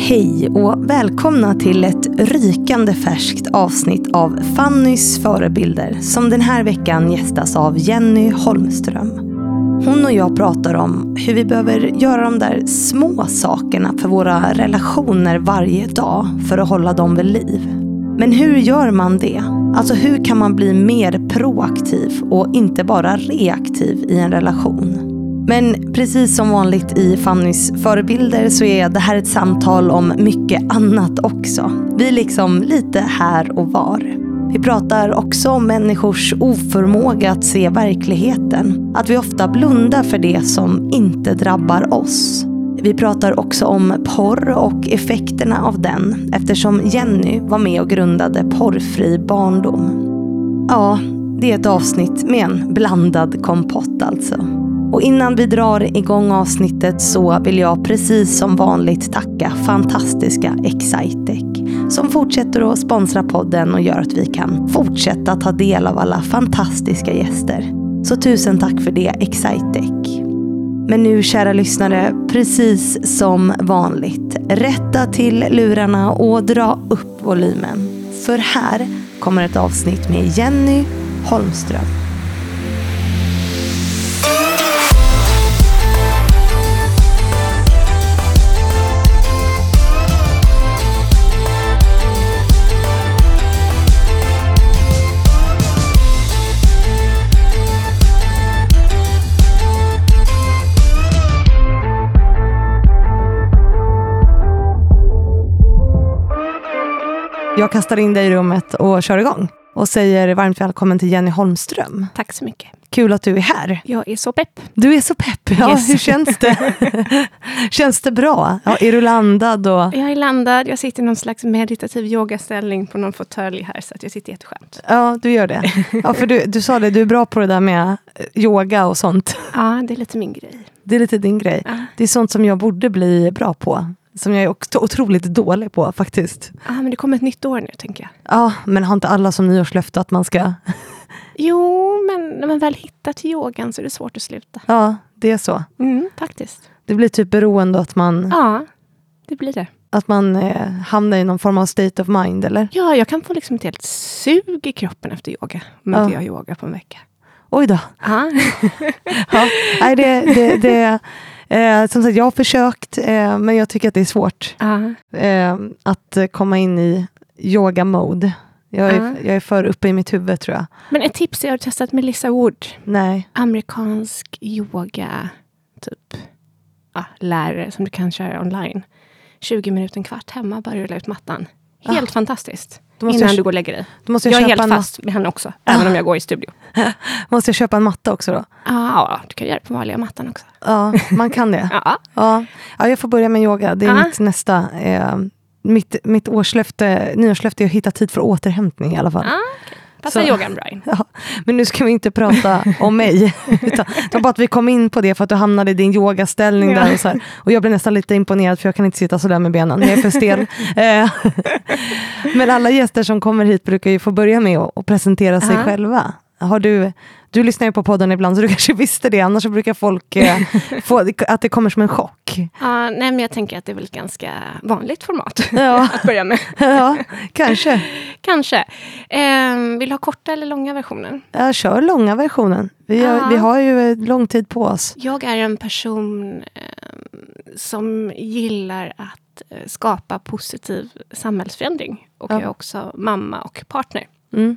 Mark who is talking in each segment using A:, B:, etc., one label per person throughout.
A: Hej och välkomna till ett rykande färskt avsnitt av Fannys förebilder som den här veckan gästas av Jenny Holmström. Hon och jag pratar om hur vi behöver göra de där små sakerna för våra relationer varje dag för att hålla dem vid liv. Men hur gör man det? Alltså hur kan man bli mer proaktiv och inte bara reaktiv i en relation? Men precis som vanligt i Fannys förebilder så är det här ett samtal om mycket annat också. Vi är liksom lite här och var. Vi pratar också om människors oförmåga att se verkligheten. Att vi ofta blundar för det som inte drabbar oss. Vi pratar också om porr och effekterna av den eftersom Jenny var med och grundade Porrfri barndom. Ja, det är ett avsnitt med en blandad kompott alltså. Och innan vi drar igång avsnittet så vill jag precis som vanligt tacka fantastiska Excitec som fortsätter att sponsra podden och gör att vi kan fortsätta ta del av alla fantastiska gäster. Så tusen tack för det Excitec. Men nu kära lyssnare, precis som vanligt, rätta till lurarna och dra upp volymen. För här kommer ett avsnitt med Jenny Holmström. Jag kastar in dig i rummet och kör igång och säger varmt välkommen till Jenny Holmström.
B: Tack så mycket.
A: Kul att du är här.
B: Jag är så pepp.
A: Du är så pepp. Ja, yes. Hur känns det? känns det bra? Ja, är du landad? Och...
B: Jag är landad. Jag sitter i någon slags meditativ yogaställning på någon fåtölj här, så att jag sitter jätteskönt.
A: Ja, du gör det. Ja, för du, du sa det, du är bra på det där med yoga och sånt.
B: Ja, det är lite min grej.
A: Det är lite din grej. Ja. Det är sånt som jag borde bli bra på. Som jag är otroligt dålig på faktiskt.
B: Ja, men det kommer ett nytt år nu, tänker jag.
A: Ja, men har inte alla som nyårslöfte att man ska...
B: jo, men när man väl hittar till yogan så är det svårt att sluta.
A: Ja, det är så.
B: Mm, faktiskt.
A: Det blir typ beroende att man...
B: Ja, det blir det.
A: Att man eh, hamnar i någon form av state of mind, eller?
B: Ja, jag kan få liksom ett helt sug i kroppen efter yoga. Om inte jag yogar på en vecka.
A: Oj då.
B: Ja.
A: ja. Nej, det, det, det Eh, som sagt, jag har försökt, eh, men jag tycker att det är svårt
B: uh.
A: eh, att komma in i yoga-mode. Jag, är, uh. jag är för uppe i mitt huvud tror jag.
B: Men ett tips är att testa Melissa Wood.
A: Nej.
B: Amerikansk yoga, typ, ja, lärare som du kan köra online. 20 minuter, en kvart hemma, bara rulla ut mattan. Helt ah. fantastiskt. Innan jag, du går och lägger dig. jag, jag är helt fast med henne också, ah. även om jag går i studio.
A: måste jag köpa en matta också då?
B: Ja, du kan göra det på vanliga mattan också.
A: Ja, man kan det.
B: ja.
A: Ja. ja, jag får börja med yoga. Det är ja. mitt nästa. Eh, mitt, mitt årslöfte, nyårslöfte är att hitta tid för återhämtning i alla fall.
B: Ja, okay. Passar yogan bra in.
A: Ja, men nu ska vi inte prata om mig. Utan, det bara att vi kom in på det för att du hamnade i din yogaställning ja. där. Och, så här. och jag blev nästan lite imponerad för jag kan inte sitta sådär med benen. Jag är för stel. Eh, men alla gäster som kommer hit brukar ju få börja med att presentera sig uh -huh. själva. Har du, du lyssnar ju på podden ibland så du kanske visste det, annars brukar folk eh, få att det kommer som en chock.
B: Ja, nej, men jag tänker att det är väl ett ganska vanligt format ja. att börja med.
A: ja, kanske.
B: kanske. Eh, vill du ha korta eller långa versioner?
A: Ja, kör långa versionen. Vi, har, vi har ju lång tid på oss.
B: Jag är en person eh, som gillar att eh, skapa positiv samhällsförändring. Och ja. jag är också mamma och partner.
A: Mm.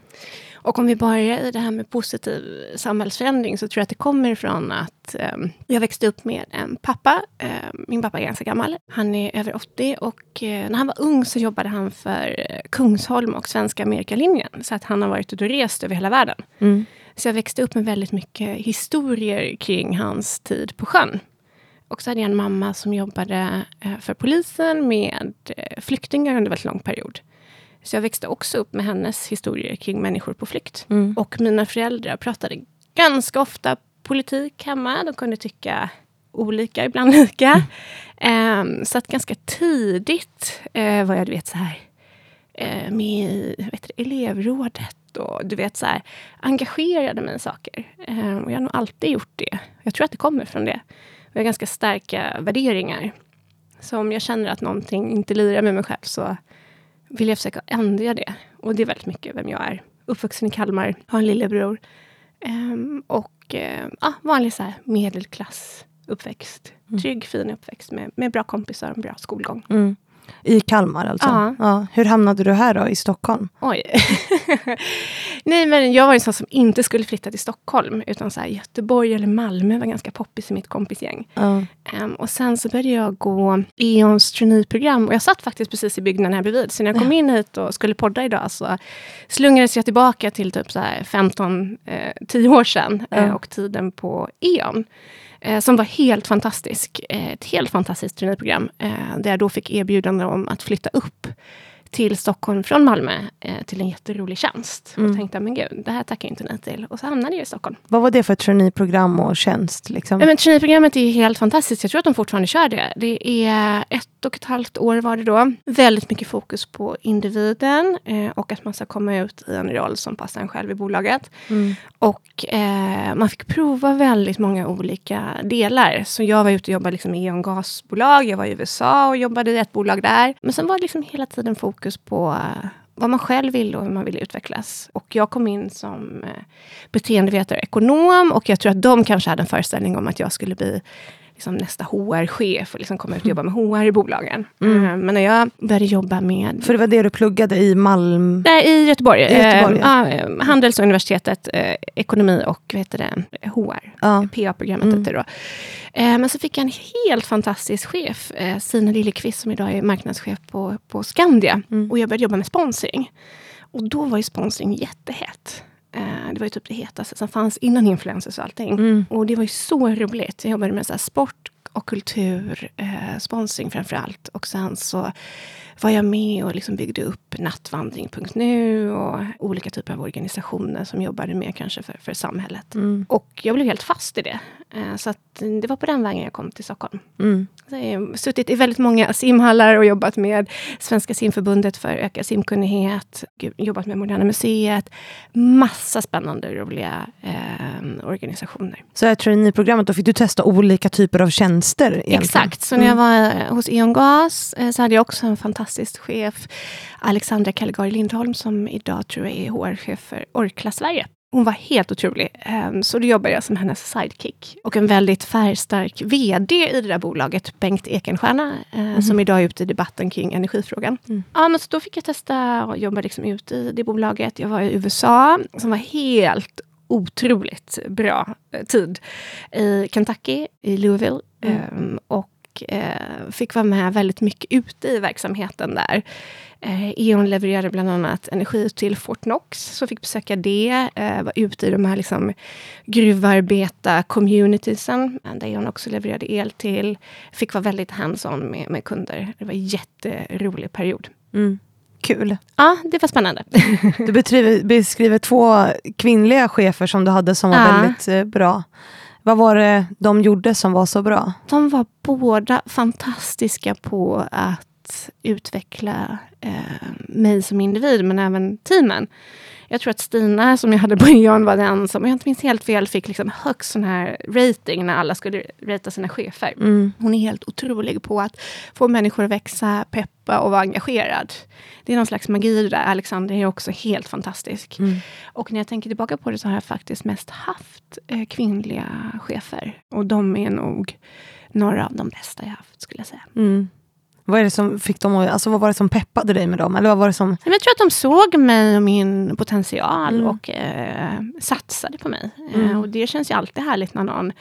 B: Och om vi börjar i det här med positiv samhällsförändring så tror jag att det kommer ifrån att eh, jag växte upp med en pappa. Eh, min pappa är ganska gammal. Han är över 80 och eh, när han var ung så jobbade han för Kungsholm och Svenska Amerikalinjen. Så att han har varit ute och rest över hela världen.
A: Mm.
B: Så jag växte upp med väldigt mycket historier kring hans tid på sjön. Och så hade jag en mamma som jobbade eh, för polisen med eh, flyktingar under väldigt lång period. Så jag växte också upp med hennes historier kring människor på flykt.
A: Mm.
B: Och mina föräldrar pratade ganska ofta politik hemma. De kunde tycka olika, ibland lika. Mm. Um, så att ganska tidigt uh, var jag, du vet, så här, uh, med i vet du, elevrådet och du vet, så här, engagerade mig i saker. Um, och jag har nog alltid gjort det. Jag tror att det kommer från det. Vi har ganska starka värderingar. Så om jag känner att någonting inte lirar med mig själv så vill jag försöka ändra det. Och det är väldigt mycket vem jag är. Uppvuxen i Kalmar, har en lillebror. Um, och uh, ah, vanlig så här, medelklass uppväxt. Mm. Trygg, fin uppväxt med, med bra kompisar och bra skolgång.
A: Mm. I Kalmar alltså? Ja. ja. Hur hamnade du här då, i Stockholm?
B: Oj. Nej, men jag var en sån som inte skulle flytta till Stockholm. Utan så här, Göteborg eller Malmö var ganska poppis i mitt kompisgäng. Ja. Um, och sen så började jag gå E.ONs traineeprogram. Och jag satt faktiskt precis i byggnaden här bredvid. Så när jag kom in hit och skulle podda idag så slungades jag tillbaka till typ 15-10 eh, år sedan. Eh, och tiden på E.ON eh, som var helt fantastisk. Eh, ett helt fantastiskt traineeprogram eh, där jag då fick erbjudande om att flytta upp till Stockholm från Malmö eh, till en jätterolig tjänst. Mm. Och tänkte, men gud, det här tackar jag inte nej till. Och så hamnade jag i Stockholm.
A: Vad var det för traineeprogram och tjänst? Liksom?
B: Ja, men traineeprogrammet är helt fantastiskt. Jag tror att de fortfarande kör det. Det är ett och ett halvt år var det då. Väldigt mycket fokus på individen eh, och att man ska komma ut i en roll som passar en själv i bolaget. Mm. Och eh, man fick prova väldigt många olika delar. Så jag var ute och jobbade liksom i E.ON gasbolag. Jag var i USA och jobbade i ett bolag där. Men sen var det liksom hela tiden fokus på eh, vad man själv vill och hur man vill utvecklas. Och jag kom in som eh, beteendevetare och ekonom och jag tror att de kanske hade en föreställning om att jag skulle bli liksom nästa HR-chef och liksom komma ut och jobba med HR i bolagen. Mm. Uh, men när jag började jobba med...
A: För det var det du pluggade i Malm?
B: Nej, i Göteborg. I Göteborg uh, ja. Handelsuniversitetet, ekonomi och vad heter det, HR. Ja. PA-programmet mm. hette det då. men så fick jag en helt fantastisk chef, Sina Liljeqvist, som idag är marknadschef på, på Skandia. Mm. Och jag började jobba med sponsring. Och då var ju sponsring jättehett. Eh, det var ju typ det hetaste som fanns innan influencers och allting. Mm. Och det var ju så roligt. Jag jobbade med så sport och kultur, eh, sponsring framför allt. Och sen så var jag med och liksom byggde upp nattvandring.nu och olika typer av organisationer som jobbade med kanske för, för samhället. Mm. Och jag blev helt fast i det. Eh, så det var på den vägen jag kom till Stockholm. Mm. Så jag har suttit i väldigt många simhallar och jobbat med Svenska simförbundet för ökad simkunnighet. Jobbat med Moderna Museet. Massa spännande, roliga eh, organisationer.
A: Så i traineeprogrammet, då fick du testa olika typer av tjänster? Egentligen.
B: Exakt. Så när jag mm. var hos E.ON Gas eh, så hade jag också en fantastisk chef, Alexandra Kallegari Lindholm, som idag tror jag är HR-chef för Orkla Sverige. Hon var helt otrolig. Ehm, så då jobbade jag som hennes sidekick. Och en väldigt färgstark VD i det där bolaget, Bengt Ekenstierna, mm. som idag är ute i debatten kring energifrågan. Mm. Ja, men så då fick jag testa och jobba liksom ut i det bolaget. Jag var i USA, som var helt otroligt bra eh, tid. I Kentucky, i Louisville. Mm. Ehm, och eh, fick vara med väldigt mycket ute i verksamheten där. Eh, E.ON levererade bland annat energi till Fortnox, så fick besöka det. Eh, var ute i de här liksom, gruvarbeta-communitiesen, där E.ON också levererade el till. Fick vara väldigt hands-on med, med kunder. Det var en jätterolig period.
A: Mm. Kul.
B: Ja, det var spännande.
A: du beskriver, beskriver två kvinnliga chefer som du hade som var ja. väldigt eh, bra. Vad var det de gjorde som var så bra?
B: De var båda fantastiska på att utveckla eh, mig som individ, men även teamen. Jag tror att Stina, som jag hade på E.ON, var den som, om jag inte minns helt fel, fick liksom högst sån här rating när alla skulle ratea sina chefer. Mm. Hon är helt otrolig på att få människor att växa, peppa och vara engagerad. Det är någon slags magi där. Alexander är också helt fantastisk. Mm. Och när jag tänker tillbaka på det så har jag faktiskt mest haft eh, kvinnliga chefer. Och de är nog några av de bästa jag haft, skulle jag säga.
A: Mm. Vad, är det som fick dem, alltså vad var det som peppade dig med dem? Eller vad var det som...
B: Jag tror att de såg mig och min potential mm. och eh, satsade på mig. Mm. Eh, och det känns ju alltid härligt när någon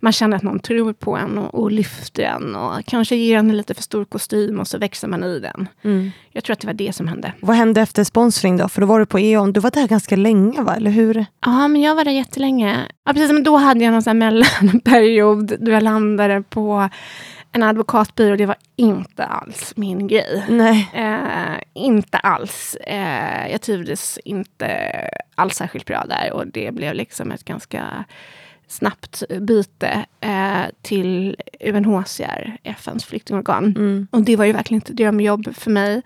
B: man känner att någon tror på en och, och lyfter en och kanske ger en en lite för stor kostym och så växer man i den. Mm. Jag tror att det var det som hände.
A: Vad hände efter sponsring då? För då var du på E.ON. Du var där ganska länge, va? eller hur?
B: Ja, men jag var där jättelänge. Ja, precis, men då hade jag någon sån mellanperiod då jag landade på en advokatbyrå, det var inte alls min grej.
A: Nej.
B: Eh, inte alls. Eh, jag trivdes inte alls särskilt bra där och det blev liksom ett ganska snabbt byte eh, till UNHCR, FNs flyktingorgan. Mm. Och det var ju verkligen ett drömjobb för mig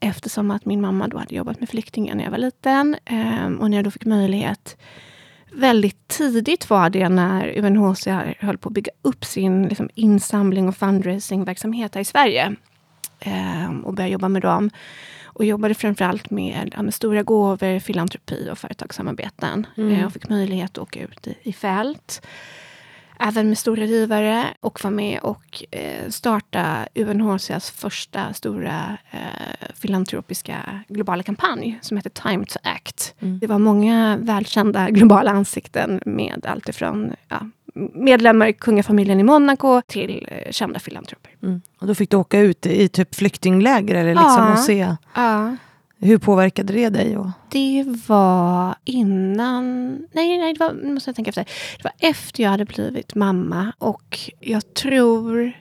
B: eftersom att min mamma då hade jobbat med flyktingar när jag var liten. Eh, och när jag då fick möjlighet väldigt tidigt var det när UNHCR höll på att bygga upp sin liksom, insamling och fundraisingverksamhet här i Sverige. Eh, och började jobba med dem. Och jobbade framförallt med, ja, med stora gåvor, filantropi och företagssamarbeten. Mm. Eh, och fick möjlighet att åka ut i, i fält även med stora givare och var med och eh, starta UNHCRs första stora eh, filantropiska globala kampanj som heter Time to Act. Mm. Det var många välkända globala ansikten med allt ifrån ja, medlemmar i kungafamiljen i Monaco till eh, kända filantroper.
A: Mm. Och då fick du åka ut i typ flyktingläger eller liksom ja. och se? Ja. Hur påverkade det dig? Och?
B: Det var innan... Nej, nej, det var, nu måste jag tänka efter. Det var efter jag hade blivit mamma. Och jag tror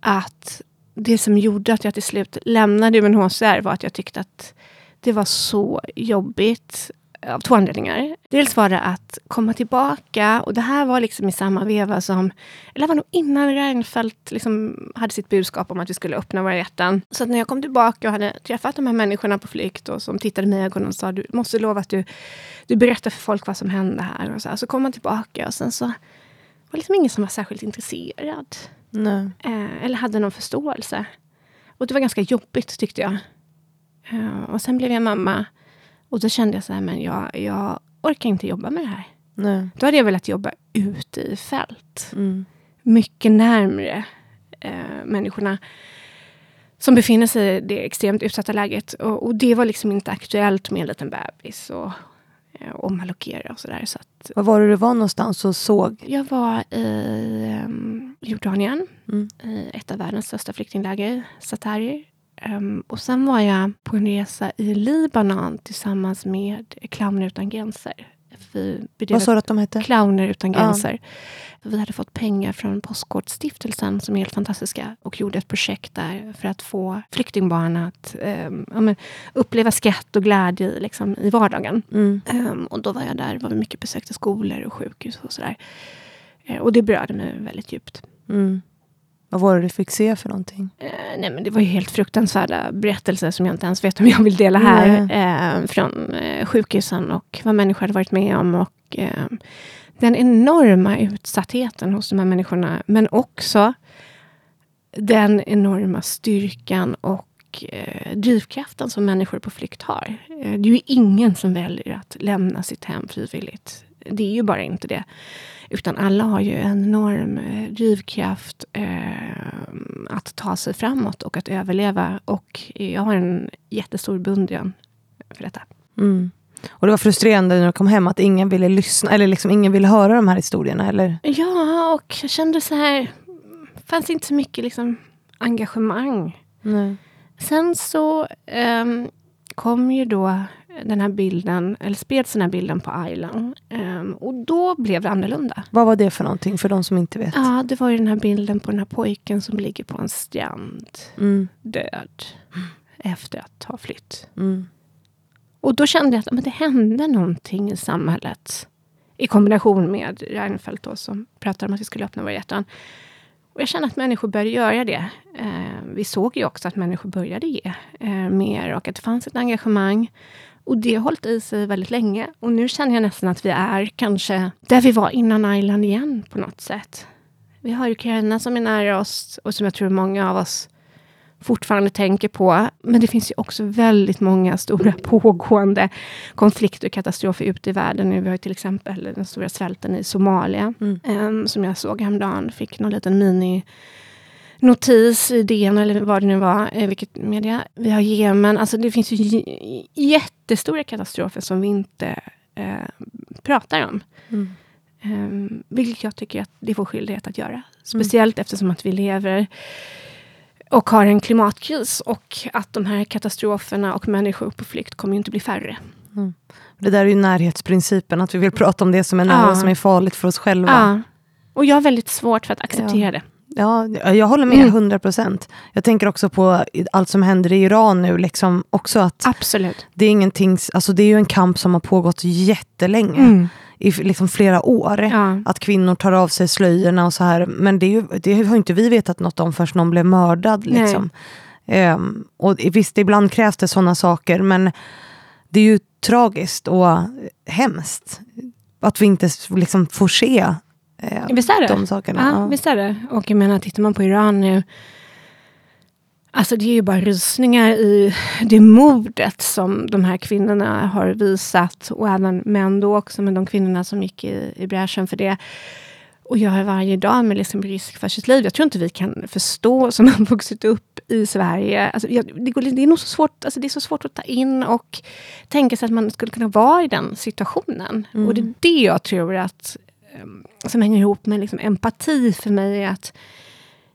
B: att det som gjorde att jag till slut lämnade UNHCR var att jag tyckte att det var så jobbigt av två anledningar. Dels var det att komma tillbaka och det här var liksom i samma veva som, eller det var nog innan Reinfeldt liksom hade sitt budskap om att vi skulle öppna våra hjärtan. Så när jag kom tillbaka och hade träffat de här människorna på flykt och som tittade mig i ögonen och sa du måste lova att du, du berättar för folk vad som hände här. Och så, här. så kom man tillbaka och sen så var det liksom ingen som var särskilt intresserad.
A: Nej.
B: Eh, eller hade någon förståelse. Och det var ganska jobbigt tyckte jag. Eh, och sen blev jag mamma. Och då kände jag så här, men jag, jag orkar inte jobba med det här.
A: Nej.
B: Då hade jag velat jobba ute i fält.
A: Mm.
B: Mycket närmre eh, människorna som befinner sig i det extremt utsatta läget. Och, och, det var liksom inte aktuellt med en liten bebis och eh, omallokera och sådär. Så att,
A: Var var det du var någonstans och såg?
B: Jag var i um, Jordanien,
A: mm.
B: i ett av världens största flyktingläger, Satari. Um, och sen var jag på en resa i Libanon tillsammans med Clowner utan gränser.
A: Vi Vad sa du att de hette?
B: Clowner utan gränser. Ja. Vi hade fått pengar från Postkodstiftelsen som är helt fantastiska och gjorde ett projekt där för att få flyktingbarn att um, ja, men, uppleva skratt och glädje liksom, i vardagen.
A: Mm.
B: Um, och då var jag där, var mycket besökte skolor och sjukhus och sådär. Uh, och det berörde mig väldigt djupt.
A: Mm. Vad var det du fick se för någonting?
B: Eh, nej, men det var ju helt fruktansvärda berättelser som jag inte ens vet om jag vill dela här. Eh, från eh, sjukhusen och vad människor hade varit med om. Och eh, Den enorma utsattheten hos de här människorna. Men också den enorma styrkan och eh, drivkraften som människor på flykt har. Eh, det är ju ingen som väljer att lämna sitt hem frivilligt. Det är ju bara inte det. Utan alla har ju en enorm eh, drivkraft eh, att ta sig framåt och att överleva. Och jag har en jättestor beundran för detta.
A: Mm. Och det var frustrerande när du kom hem att ingen ville lyssna, eller liksom ingen ville höra de här historierna, eller?
B: Ja, och jag kände så här, det fanns inte så mycket liksom, engagemang.
A: Nej.
B: Sen så um, kom ju då den här bilden, eller spreds den här bilden på Island. Um, och då blev det annorlunda.
A: Vad var det för någonting, för de som inte vet?
B: Ja, det var ju den här bilden på den här pojken som ligger på en strand,
A: mm.
B: död, efter att ha flytt.
A: Mm.
B: Och då kände jag att men det hände någonting i samhället. I kombination med Reinfeldt då, som pratade om att vi skulle öppna våra hjärtan. Och jag känner att människor började göra det. Eh, vi såg ju också att människor började ge eh, mer och att det fanns ett engagemang. Och det har hållit i sig väldigt länge. Och nu känner jag nästan att vi är kanske där vi var innan Island igen på något sätt. Vi har Ukraina som är nära oss och som jag tror många av oss fortfarande tänker på. Men det finns ju också väldigt många stora pågående konflikter och katastrofer ute i världen. Nu, vi har till exempel den stora svälten i Somalia,
A: mm.
B: um, som jag såg häromdagen. Fick någon liten mini notis i DN eller vad det nu var, eh, vilket media. Vi har Jemen. Alltså det finns ju jättestora katastrofer som vi inte eh, pratar om.
A: Mm.
B: Um, vilket jag tycker att det är vår skyldighet att göra. Speciellt mm. eftersom att vi lever och har en klimatkris och att de här katastroferna och människor på flykt kommer inte bli färre.
A: Mm. Det där är ju närhetsprincipen, att vi vill prata om det som är nära, ja. som är farligt för oss själva.
B: Ja. Och jag har väldigt svårt för att acceptera ja. det.
A: Ja, jag håller med, mm. 100 procent. Jag tänker också på allt som händer i Iran nu. Liksom också att
B: Absolut.
A: Det är, ingenting, alltså det är ju en kamp som har pågått jättelänge.
B: Mm.
A: I liksom flera år.
B: Ja.
A: Att kvinnor tar av sig slöjorna och så här. Men det, ju, det har inte vi vetat något om förrän någon blev mördad. Liksom. Um, och visst, ibland krävs det sådana saker. Men det är ju tragiskt och hemskt. att vi inte liksom får se eh,
B: Visst är det?
A: de sakerna.
B: Ja, visst är det. Och jag menar, tittar man på Iran nu. Alltså det är ju bara rysningar i det mordet som de här kvinnorna har visat. Och även män då också, men de kvinnorna som gick i, i bräschen för det. Och gör varje dag med liksom risk för sitt liv. Jag tror inte vi kan förstå, som har vuxit upp i Sverige. Alltså, jag, det, går, det, är nog så svårt, alltså det är så svårt att ta in och tänka sig att man skulle kunna vara i den situationen.
A: Mm.
B: Och det är det jag tror att som hänger ihop med liksom empati för mig. att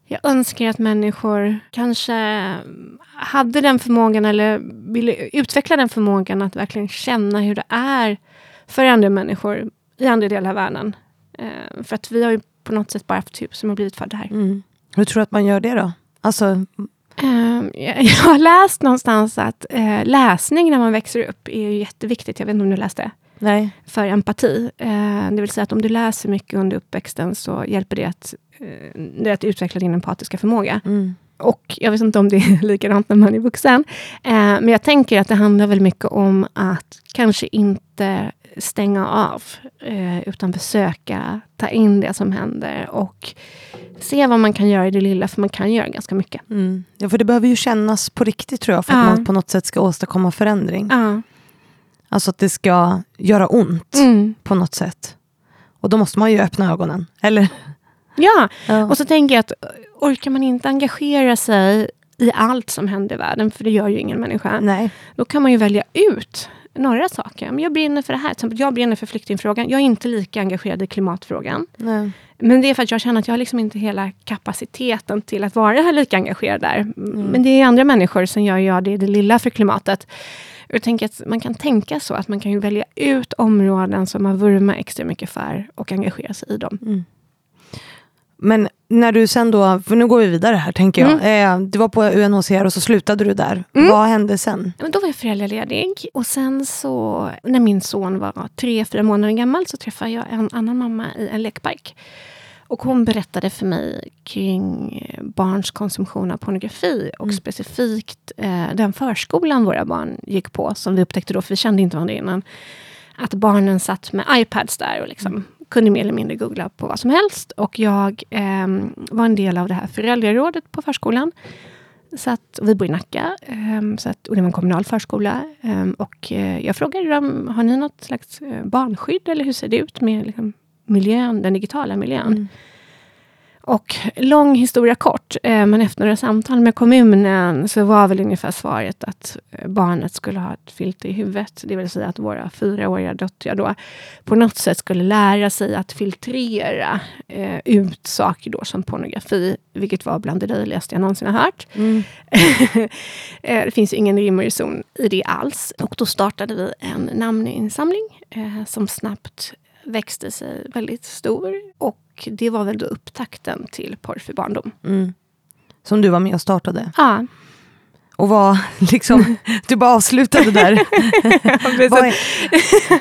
B: Jag önskar att människor kanske hade den förmågan eller ville utveckla den förmågan att verkligen känna hur det är för andra människor i andra delar av världen. Eh, för att vi har ju på något sätt bara haft tur som har blivit födda här.
A: Mm. Hur tror du att man gör det då? Alltså,
B: Eh, jag, jag har läst någonstans att eh, läsning när man växer upp är jätteviktigt. Jag vet inte om du läste?
A: Nej.
B: för empati. Eh, det vill säga att om du läser mycket under uppväxten så hjälper det att, eh, det att utveckla din empatiska förmåga.
A: Mm.
B: Och jag vet inte om det är likadant när man är vuxen. Eh, men jag tänker att det handlar väl mycket om att kanske inte stänga av. Eh, utan försöka ta in det som händer. Och se vad man kan göra i det lilla. För man kan göra ganska mycket.
A: Mm. Ja, för det behöver ju kännas på riktigt tror jag, för att
B: Ja.
A: man på något sätt ska åstadkomma förändring.
B: Ja.
A: Alltså att det ska göra ont
B: Mm.
A: på något sätt. Och då måste man ju öppna ögonen. Eller?
B: ja.
A: Ja.
B: Och så tänker jag att orkar man inte engagera sig i allt som händer i världen, för det gör ju ingen människa.
A: Nej.
B: Då kan man ju välja ut några saker. Men jag brinner för det här. Jag brinner för flyktingfrågan. Jag är inte lika engagerad i klimatfrågan.
A: Nej.
B: Men det är för att jag känner att jag har liksom inte hela kapaciteten till att vara lika engagerad där. Men det är andra människor som gör jag det, det lilla för klimatet. Jag tänker att man kan tänka så, att man kan ju välja ut områden som man vurmar extra mycket för och engagera sig i dem.
A: Men när du sen då, för nu går vi vidare här tänker jag.
B: Mm.
A: Eh, du var på UNHCR och så slutade du där. Vad hände sen?
B: Ja, Men då var jag föräldraledig och sen så när min son var tre, fyra månader gammal så träffade jag en annan mamma i en lekpark. Och hon berättade för mig kring eh, barns konsumtion av pornografi och specifikt eh, den förskolan våra barn gick på som vi upptäckte då, för vi kände inte varandra innan. Att barnen satt med iPads där och liksom kunde mer eller mindre googla på vad som helst. Och jag eh, var en del av det här föräldrarådet på förskolan. Så att, vi bor i Nacka, ehm, så att, och det var en kommunal förskola. Ehm, och eh, jag frågade dem, har ni något slags eh, barnskydd eller hur ser det ut med liksom, miljön, den digitala miljön? Och lång historia kort, eh, men efter några samtal med kommunen så var väl ungefär svaret att eh, barnet skulle ha ett filter i huvudet. Det vill säga att våra fyraåriga döttrar då på något sätt skulle lära sig att filtrera eh, ut saker då som pornografi, vilket var bland det löjligaste jag någonsin har hört. Eh, det finns ingen rim och reson i det alls. Och då startade vi en namninsamling eh, som snabbt växte sig väldigt stor. Och det var väl då upptakten till Porrfri barndom.
A: Mm. Som du var med och startade.
B: Ja,
A: Och vad, liksom, du bara avslutade där. vad, är,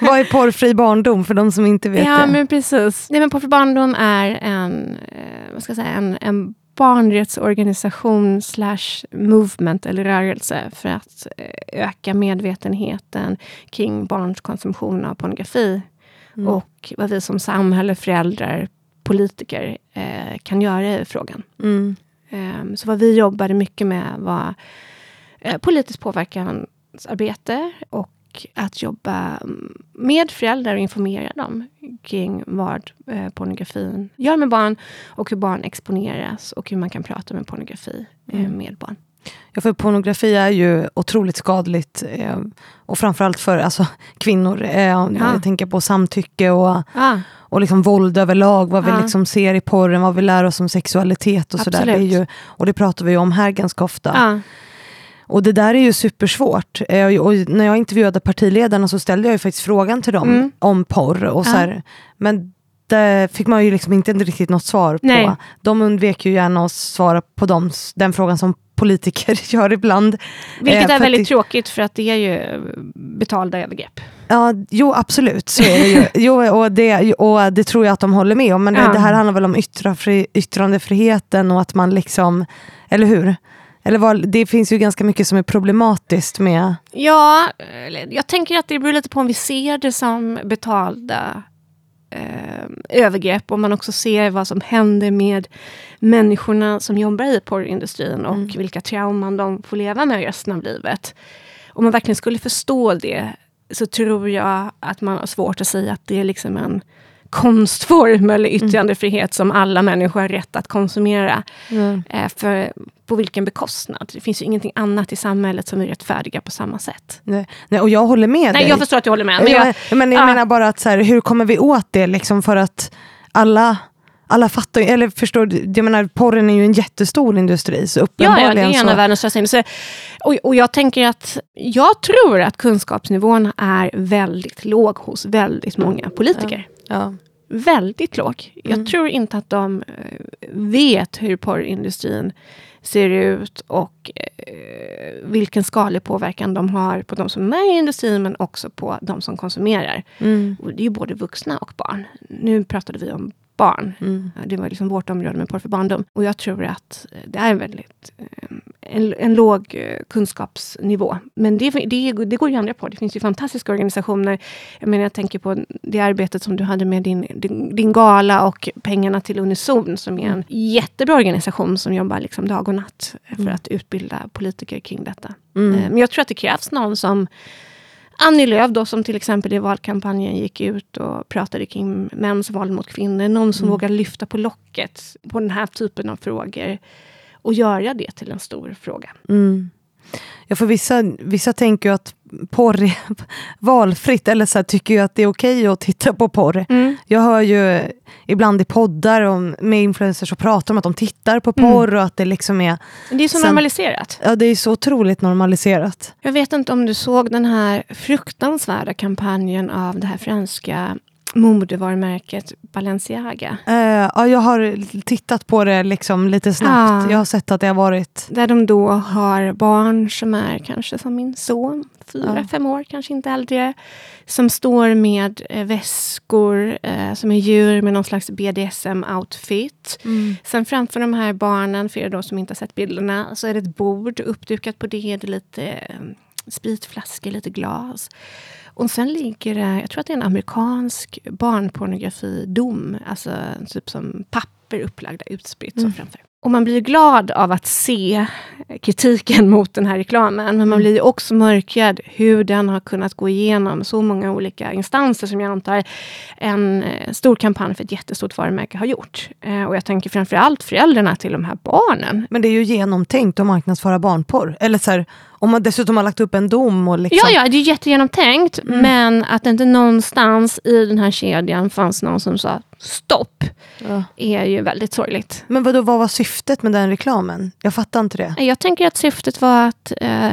A: vad är porrfri barndom för de som inte vet
B: ja
A: det?
B: men precis. Nej, men Porrfri barndom är en, eh, vad ska jag säga, en, en barnrättsorganisation slash movement eller rörelse för att eh, öka medvetenheten kring barns konsumtion av pornografi.
A: Mm.
B: Och vad vi som samhälle, föräldrar, politiker eh, kan göra i frågan.
A: Mm.
B: Ehm, Så vad vi jobbade mycket med var eh, politiskt påverkansarbete och att jobba mm, med föräldrar och informera dem kring vad eh, pornografin gör med barn och hur barn exponeras och hur man kan prata med pornografi eh,
A: Mm.
B: med barn.
A: Ja, för pornografi är ju otroligt skadligt. Eh, och framförallt för alltså, kvinnor. Eh, Jag tänker på samtycke och,
B: Ah,
A: och liksom våld överlag. Vad vi
B: Ja.
A: liksom ser i porren, vad vi lär oss om sexualitet och sådär. Det ju, och det pratar vi om här ganska ofta. Och det där är ju supersvårt. Eh, och när jag intervjuade partiledarna så ställde jag ju faktiskt frågan till dem
B: Mm.
A: om porr. Och så
B: Ja.
A: här, men det fick man ju liksom inte riktigt något svar på.
B: Nej.
A: De undvek ju gärna att svara på dem, den frågan som politiker gör ibland.
B: vilket
A: Eh,
B: är väldigt
A: det-
B: tråkigt för att det är ju betalda övergrepp.
A: Ja, jo absolut, så är det ju. Jo, och, det, och det tror jag att de håller med om. Men det,
B: Ja.
A: det här handlar väl om yttrafri, yttrandefriheten och att man liksom, eller hur? Eller vad, det finns ju ganska mycket som är problematiskt med...
B: Ja, jag tänker att det beror lite på om vi ser det som betalda eh, övergrepp och man också ser vad som händer med människorna som jobbar i porrindustrin och
A: Mm.
B: vilka trauman de får leva med resten av livet. Om man verkligen skulle förstå det så tror jag att man har svårt att säga att det är liksom en konstform eller yttrandefrihet som alla människor har rätt att konsumera.
A: Mm.
B: För på vilken bekostnad? Det finns ju ingenting annat i samhället som är rättfärdiga på samma sätt.
A: Nej, nej, och jag håller med
B: Nej,
A: dig.
B: jag förstår att du håller med. Men jag,
A: jag, men jag
B: ja.
A: menar bara att så här, hur kommer vi åt det liksom för att alla alla fattar eller förstår jag menar porren är ju en jättestor industri så
B: Ja, ja, det
A: uppenbarligen
B: är en av världens största industrier. Och, och jag tänker att jag tror att kunskapsnivån är väldigt låg hos väldigt många politiker.
A: Ja.
B: Väldigt låg. Jag
A: Mm.
B: tror inte att de eh, vet hur porrindustrin ser ut och eh, vilken skadlig påverkan de har på de som är i industrin men också på de som konsumerar.
A: Mm.
B: Det är ju både vuxna och barn. Nu pratade vi om barn.
A: Mm.
B: Det var liksom vårt område med porr för barndom. Och jag tror att eh, det är väldigt eh, en, en låg eh, kunskapsnivå. Men det, det, det går ju att ändra på. Det finns ju fantastiska organisationer. Jag menar, jag tänker på det arbetet som du hade med din, din, din gala och pengarna till Unison som är en jättebra organisation som jobbar liksom dag och natt för
A: Mm.
B: att utbilda politiker kring detta.
A: Mm.
B: Men jag tror att det krävs någon som Annie Lööf då, som till exempel i valkampanjen gick ut och pratade kring mäns våld mot kvinnor. Någon som
A: Mm.
B: vågar lyfta på locket på den här typen av frågor och göra det till en stor fråga.
A: Mm. Ja, för vissa, vissa tänker att porr valfritt, eller så här, tycker ju att det är okej att titta på porr. Jag hör ju ibland i poddar om, med influencers och pratar om att de tittar på
B: Mm.
A: porr och att det liksom är,
B: Det är så
A: Sen-
B: normaliserat.
A: ja det är så otroligt normaliserat.
B: Jag vet inte om du såg den här fruktansvärda kampanjen av det här franska modevarumärket Balenciaga.
A: Eh, ja, jag har tittat på det liksom lite snabbt.
B: Ah.
A: Jag har sett att det har varit...
B: Där de då har barn som är kanske som min son, fyra,
A: Ja.
B: fem år, kanske inte äldre. Som står med eh, väskor eh, som är djur med någon slags BDSM-outfit. Sen framför de här barnen, för er då som inte har sett bilderna, så är det ett bord uppdukat på det. Det är lite spritflaskor, lite glas. Och sen ligger det, jag tror att det är en amerikansk barnpornografidom. Alltså typ som papper upplagda utspritt så
A: Mm.
B: framför. Och man blir glad av att se kritiken mot den här reklamen. Men man
A: Mm.
B: blir också mörkrädd hur den har kunnat gå igenom så många olika instanser som jag antar en eh, stor kampanj för ett jättestort varumärke har gjort. Eh, och jag tänker framförallt föräldrarna till de här barnen.
A: Men det är ju genomtänkt att marknadsföra barnporr. Eller så här, om man dessutom har lagt upp en dom och liksom...
B: Ja, ja, det är jättegenomtänkt.
A: Mm.
B: Men att det inte någonstans i den här kedjan fanns någon som sa stopp,
A: Ja.
B: är ju väldigt sorgligt.
A: Men vadå, vad var syftet med den reklamen? Jag fattar inte det.
B: Jag tänker att syftet var att eh,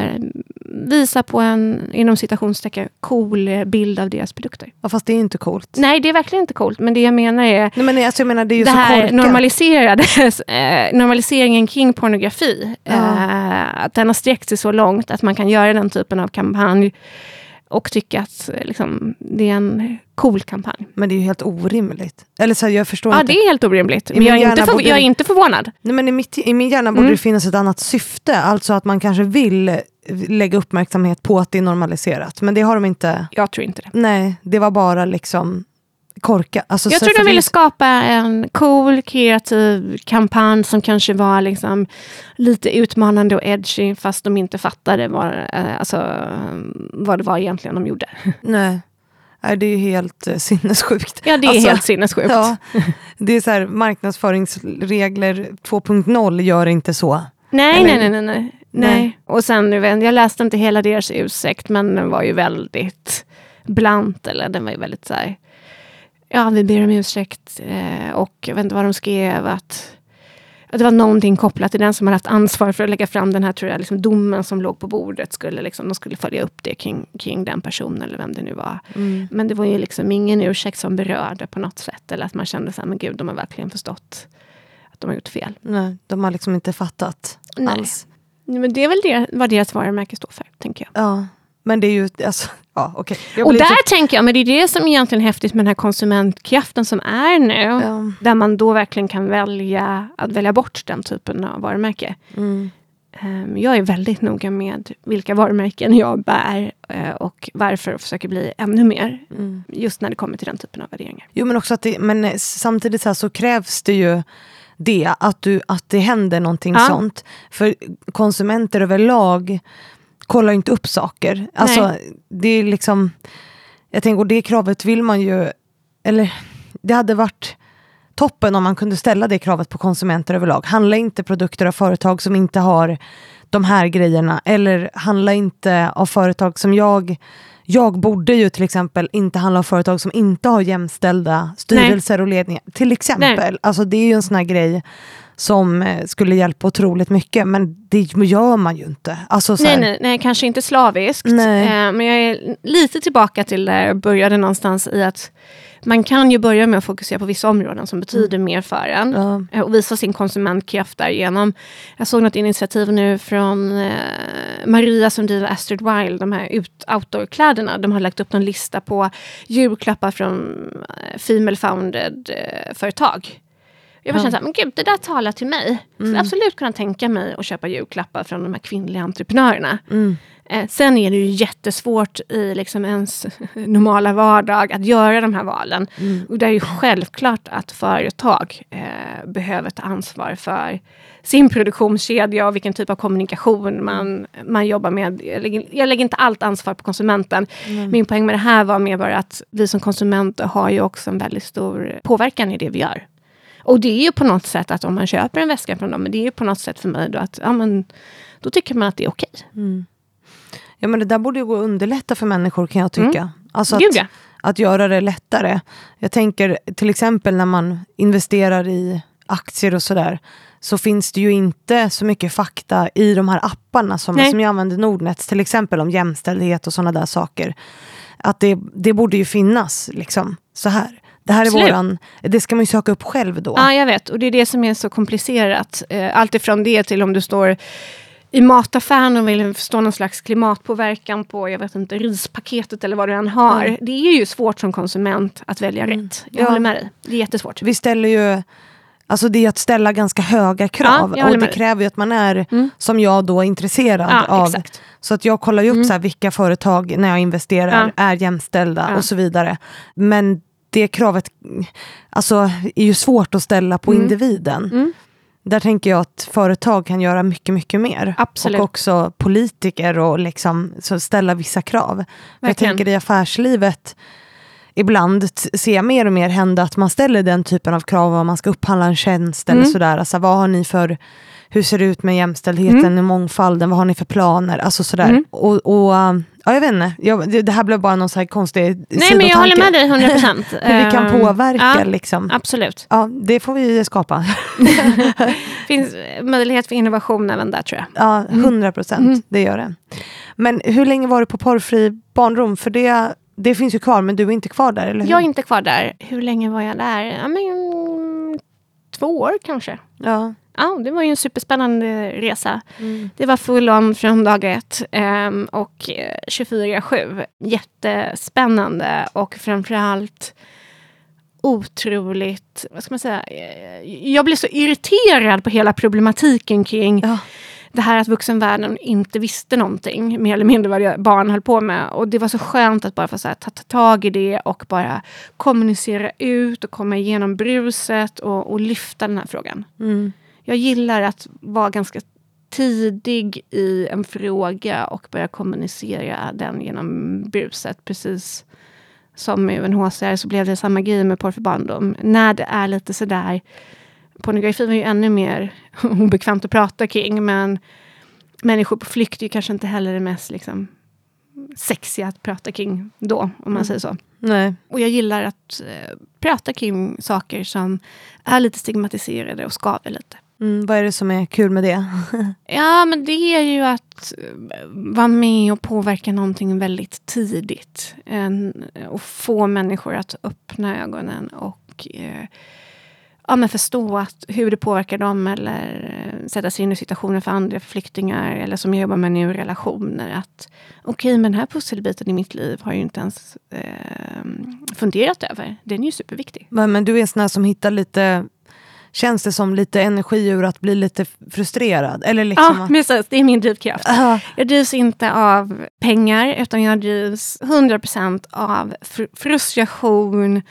B: visa på en, inom citationstecken, cool bild av deras produkter.
A: Ja, fast det är inte coolt.
B: Nej, det är verkligen inte coolt, men det jag menar är
A: Nej, men alltså, jag menar, det är ju
B: det
A: så
B: här
A: korkat.
B: normaliserades, eh, normaliseringen kring pornografi.
A: Ja.
B: Eh, att den har sträckt sig så långt att man kan göra den typen av kampanj och tycka att eh, liksom, det är en cool kampanj.
A: Men det är ju helt orimligt. Eller så här, jag förstår
B: Ja,
A: inte.
B: det är helt orimligt. Men jag är, inte
A: borde
B: jag är inte förvånad.
A: Nej, men i, mitt, I min hjärna borde
B: Mm.
A: det finnas ett annat syfte. Alltså att man kanske vill eh, lägga uppmärksamhet på att det är normaliserat. Men det har de inte.
B: Jag tror inte det.
A: Nej, det var bara liksom korka. Alltså,
B: Jag tror de ville skapa en cool, kreativ kampanj som kanske var liksom lite utmanande och edgy fast de inte fattade vad, eh, alltså, vad det var egentligen de gjorde.
A: Nej. Nej, det är ju helt eh, sinnessjukt.
B: Ja, det är
A: Alltså,
B: helt sinnessjukt.
A: Ja, det är så här, marknadsföringsregler 2.0 gör inte så.
B: Nej, nej, nej, nej, nej.
A: Nej.
B: Och sen, jag läste inte hela deras ursäkt, men den var ju väldigt blant, eller den var ju väldigt så här, ja, vi ber om ursäkt, eh, och jag vet inte vad de skrev, att att det var någonting kopplat till den som hade haft ansvar för att lägga fram den här tror jag, liksom, domen som låg på bordet. Skulle, liksom, de skulle följa upp det kring, kring den personen eller vem det nu var. Men det var ju liksom ingen ursäkt som berörde på något sätt. Eller att man kände så här, men gud, de har verkligen förstått att de har gjort fel.
A: Nej, de har liksom inte fattat
B: Nej.
A: alls.
B: Men det är väl det, vad deras varumärke står för, tänker jag.
A: Ja, men det är ju, alltså, ja. Jag
B: Och där
A: typ-
B: tänker jag, men det är det som egentligen är häftigt med den här konsumentkraften som är nu.
A: Ja.
B: Där man då verkligen kan välja att välja bort den typen av varumärke.
A: Mm.
B: Um, jag är väldigt noga med vilka varumärken jag bär uh, och varför och försöker bli ännu mer. Mm. Just när det kommer till den typen av värderingar.
A: Jo men också att det, men samtidigt så, så krävs det ju det, att, du, att det händer någonting ja. sånt. För konsumenter överlag kollar inte upp saker. Alltså, det är liksom, jag tänker, och det kravet vill man ju, eller det hade varit toppen om man kunde ställa det kravet på konsumenter överlag. Handla inte produkter av företag som inte har de här grejerna. Eller handla inte av företag som jag... Jag borde ju till exempel inte handla av företag som inte har jämställda styrelser Nej. och ledningar. Till exempel. Nej. Alltså det är ju en sån här grej som eh, skulle hjälpa otroligt mycket. Men det gör man ju inte. Alltså,
B: nej, nej, nej, kanske inte slaviskt. Eh, men jag är lite tillbaka till där jag började någonstans i att man kan ju börja med att fokusera på vissa områden som betyder mm. mer för en. Ja. Eh, och visa sin konsumentkraft därigenom. Jag såg något initiativ nu från eh, Maria som driver Astrid Wild, de här outdoor-kläderna. De har lagt upp någon lista på julklappar från eh, Female Founded eh, företag. Jag bara ja. kände såhär, men gud, det där talar till mig. Mm. Skulle absolut kunna tänka mig att köpa julklappar från de här kvinnliga entreprenörerna. Mm. Eh, sen är det ju jättesvårt i liksom ens normala vardag att göra de här valen. Mm. Och det är ju självklart att företag eh, behöver ta ansvar för sin produktionskedja och vilken typ av kommunikation man, man jobbar med. Jag lägger, jag lägger inte allt ansvar på konsumenten. Mm. Min poäng med det här var mer bara att vi som konsumenter har ju också en väldigt stor påverkan i det vi gör. Och det är ju på något sätt att om man köper en väska från dem, men det är ju på något sätt för mig då att ja, men, då tycker man att det är okej.
A: Mm. Ja men det där borde ju gå att underlätta för människor kan jag tycka. Mm. Alltså att, att göra det lättare. Jag tänker till exempel när man investerar i aktier och sådär så finns det ju inte så mycket fakta i de här apparna som, som jag använder Nordnets till exempel om jämställdhet och sådana där saker. Att det, det borde ju finnas liksom så här. Det här är våran, det ska man ju söka upp själv då.
B: Ja, jag vet. Och det är det som är så komplicerat. Eh, allt ifrån det till om du står i mataffären och vill förstå någon slags klimatpåverkan på jag vet inte, rispaketet eller vad du än har. Mm. Det är ju svårt som konsument att välja mm. rätt. Jag ja. håller med dig. Det är jättesvårt.
A: Vi ställer ju Alltså det är att ställa ganska höga krav ja, och det kräver ju att man är, mm. som jag då, intresserad ja, av. Exakt. Så att jag kollar ju upp mm. så vilka företag när jag investerar ja. är jämställda och så vidare. Men det kravet alltså, är ju svårt att ställa på mm. individen. Mm. Där tänker jag att företag kan göra mycket, mycket mer.
B: Absolut.
A: Och också politiker och liksom, ställa vissa krav. Jag tänker i affärslivet, ibland ser jag mer och mer hända att man ställer den typen av krav om man ska upphandla en tjänst mm. eller sådär. Alltså, vad har ni för hur ser det ut med jämställdheten mm. och mångfalden? Vad har ni för planer? Alltså sådär. Mm. Och, och, ja, jag vet inte, jag, det, det, här blev bara någon så här konstig
B: Nej men jag håller med dig 100%.
A: hur vi kan ehm, påverka. Ja, liksom.
B: Absolut.
A: Ja, det får vi skapa.
B: finns möjlighet för innovation även där tror jag.
A: Ja, 100% mm. det gör det. Men hur länge var du på porrfri barnrum? För det, det finns ju kvar, men du är inte kvar där, eller hur?
B: Jag är inte kvar där. Hur länge var jag där? Ja, men, två år kanske.
A: Ja
B: ja, det var ju en superspännande resa. Mm. Det var full on från dag ett um, och 24-7. Eh, Jättespännande och framförallt otroligt, vad ska man säga, eh, jag blev så irriterad på hela problematiken kring ja. det här att vuxenvärlden inte visste någonting, mer eller mindre vad barn höll på med. Och det var så skönt att bara få så här, ta, ta tag i det och bara kommunicera ut och komma igenom bruset och, och lyfta den här frågan.
A: Mm
B: jag gillar att vara ganska tidig i en fråga och börja kommunicera den genom bruset. Precis som med UNHCR så blev det samma grej med barndom. När det är lite sådär, pornografi var ju ännu mer obekvämt att prata kring, men människor på flykt är ju kanske inte heller det mest liksom, sexiga att prata kring då, om man mm. säger så.
A: Nej.
B: Och jag gillar att uh, prata kring saker som är lite stigmatiserade och skaver lite.
A: Mm, vad är det som är kul med det?
B: ja, men det är ju att eh, vara med och påverka någonting väldigt tidigt. En, och få människor att öppna ögonen och eh, ja, men förstå att, hur det påverkar dem eller eh, sätta sig in i situationer för andra flyktingar eller som jag jobbar med nu, relationer. Att okej, okay, men den här pusselbiten i mitt liv har jag ju inte ens eh, funderat över. Den är ju superviktig.
A: Men, men du är en sån som hittar lite känns det som lite energi ur att bli lite frustrerad? Eller liksom
B: ja,
A: att...
B: precis. Det är min drivkraft.
A: Ja.
B: Jag drivs inte av pengar, utan jag drivs 100% av fr frustration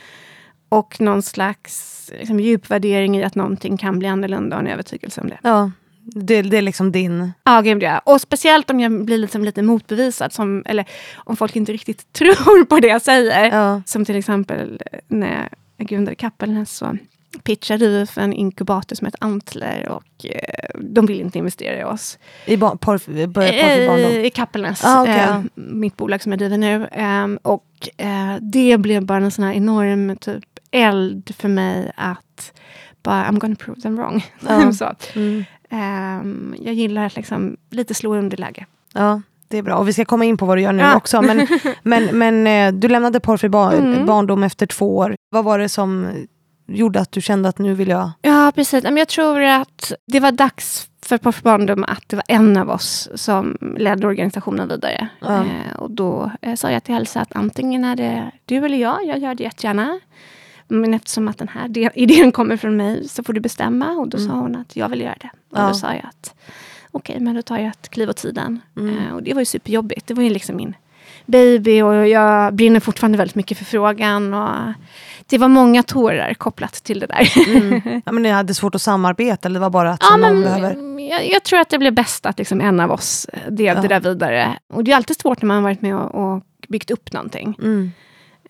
B: och någon slags liksom, djupvärdering i att någonting kan bli annorlunda och en övertygelse om det.
A: ja. Det, det är liksom din...
B: Ja, gud ja. Och speciellt om jag blir liksom lite motbevisad, som, eller om folk inte riktigt tror på det jag säger.
A: Ja.
B: Som till exempel när jag grundade Kappelnäs så pitchade vi för en inkubator som heter Antler och eh, de vill inte investera i oss.
A: I porr för barndom?
B: I, Kappelnäs,
A: Ah, okej.
B: eh, mitt bolag som jag driver nu. Ehm, och eh, det blev bara en sån här enorm typ eld för mig att bara, I'm gonna prove them wrong.
A: Ja.
B: så.
A: Mm.
B: Ehm, jag gillar att liksom lite slå i underläge.
A: Ja, det är bra. Och vi ska komma in på vad du gör nu
B: Ja.
A: också. Men, men, men eh, du lämnade porrfri bar,
B: Mm.
A: barndom efter två år. Vad var det som gjorde att du kände att nu vill jag...
B: Ja, precis. Men jag tror att det var dags för Porr för barndom att det var en av oss som ledde organisationen vidare.
A: Ja.
B: Eh, och då eh, sa jag till Elsa att antingen är det du eller jag, jag gör det jättegärna. Men eftersom att den här idén kommer från mig så får du bestämma. Och då sa hon att jag vill göra det. Och
A: Ja.
B: då sa jag att okej, men då tar jag ett kliv åt tiden.
A: Mm.
B: Eh, och det var ju superjobbigt. Det var ju liksom min baby och jag brinner fortfarande väldigt mycket för frågan. Och det var många tårar kopplat till det där.
A: Mm. Ja, men ni hade svårt att samarbeta eller det var bara att
B: Ja,
A: någon behöver...
B: jag, jag tror att det blev bäst att liksom en av oss drev
A: Ja.
B: det där vidare. Och det är alltid svårt när man har varit med och, och byggt upp någonting.
A: Mm.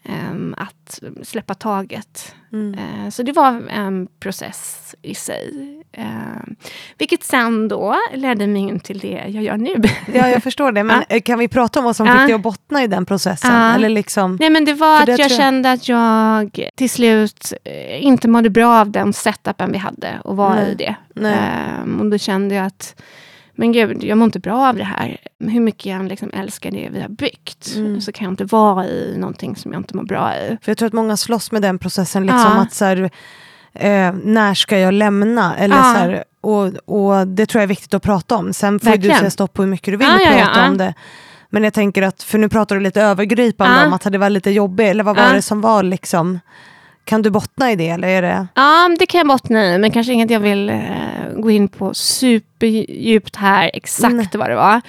B: ehm, att släppa taget.
A: Mm.
B: Eh, så det var en process i sig. Ehm, vilket sen då ledde mig in till det jag gör nu.
A: Ja, jag förstår det. Men eh, kan vi prata om vad som
B: Ja.
A: fick dig att bottna i den processen?
B: Ja.
A: Eller liksom...
B: Nej men det var att
A: det
B: jag
A: jag-
B: kände att jag till slut eh, inte mådde bra av den setupen vi hade och var
A: Nej.
B: i det.
A: Nej.
B: Ehm, och då kände jag att men gud, jag mår inte bra av det här. Hur mycket jag liksom älskar det vi har byggt
A: Mm.
B: så kan jag inte vara i någonting som jag inte mår bra i.
A: För jag tror att många slåss med den processen. Liksom,
B: Ja.
A: att så här, eh, när ska jag lämna? Eller,
B: Ja.
A: så här, och, och det tror jag är viktigt att prata om. Sen får ju du
B: Verkligen.
A: säga stopp på hur mycket du vill
B: Ja, ja,
A: prata
B: ja.
A: om det. Men jag tänker att, för nu pratar du lite övergripande
B: Ja.
A: om att det var lite jobbigt. Eller vad var
B: Ja.
A: det som var liksom? Kan du bottna i det? Eller är det...
B: Ja, det kan jag bottna i, men kanske inget jag vill eh, gå in på superdjupt här, exakt
A: Nej.
B: vad det var.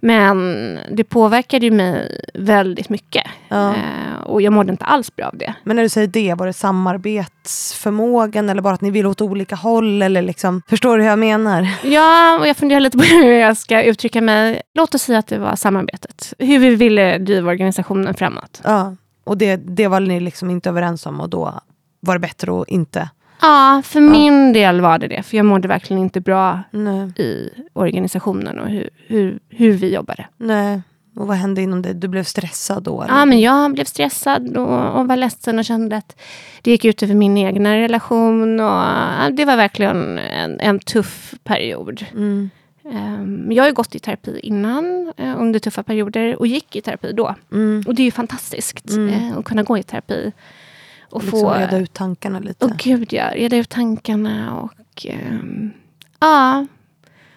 B: Men det påverkade ju mig väldigt mycket.
A: Ja.
B: Eh, och jag mådde inte alls bra av det.
A: Men när du säger det, var det samarbetsförmågan eller bara att ni vill åt olika håll? Eller liksom, förstår du hur jag menar?
B: Ja, och jag funderar lite på hur jag ska uttrycka mig. Låt oss säga att det var samarbetet. Hur vi ville driva organisationen framåt.
A: Ja. Och det, det var ni liksom inte överens om och då var det bättre att inte...
B: Ja, för min del var det det. För jag mådde verkligen inte bra
A: Nej.
B: i organisationen och hur, hur, hur vi jobbade.
A: Nej. Och vad hände inom det? Du blev stressad då? Eller?
B: Ja, men jag blev stressad och, och var ledsen och kände att det gick ut över min egna relation. Och, ja, det var verkligen en, en tuff period.
A: Mm.
B: Um, jag har ju gått i terapi innan, eh, under tuffa perioder, och gick i terapi då.
A: Mm.
B: Och det är ju fantastiskt
A: Mm.
B: eh, att kunna gå i terapi. Och
A: Liksom
B: få...
A: reda ut tankarna lite.
B: Åh gud ja, reda ut tankarna och ehm, ja,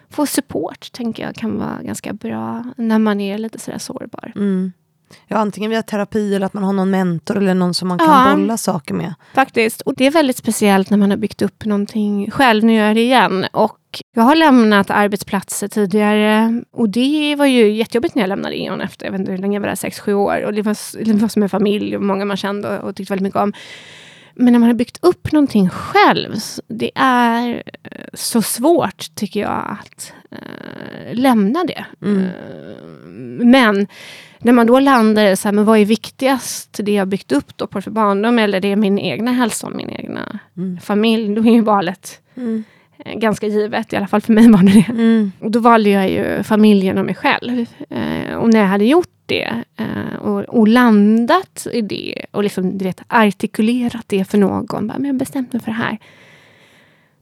B: få support tänker jag kan vara ganska bra när man är lite sådär sårbar.
A: Mm. Ja, antingen via terapi eller att man har någon mentor eller någon som man kan
B: Ja.
A: bolla saker med.
B: Faktiskt. Och det är väldigt speciellt när man har byggt upp någonting själv. Nu gör jag det igen. Och jag har lämnat arbetsplatser tidigare. Och det var ju jättejobbigt när jag lämnade E.ON efter, jag vet inte hur länge jag var där, sex, sju år. Och det var, det var som en familj och många man kände och, och tyckte väldigt mycket om. Men när man har byggt upp någonting själv, det är eh, så svårt tycker jag att eh, lämna det.
A: Mm.
B: Eh, men när man då landar så här, men vad är viktigast? Det jag byggt upp då på för barndom eller det är min egna hälsa och min egna
A: Mm.
B: familj. Då är ju valet
A: Mm.
B: Eh, ganska givet. I alla fall för mig var det det.
A: Mm.
B: Och då valde jag ju familjen och mig själv. Eh, och när jag hade gjort det eh, och, och landat i det och liksom, du vet, artikulerat det för någon. Bara, men jag har bestämt mig för det här.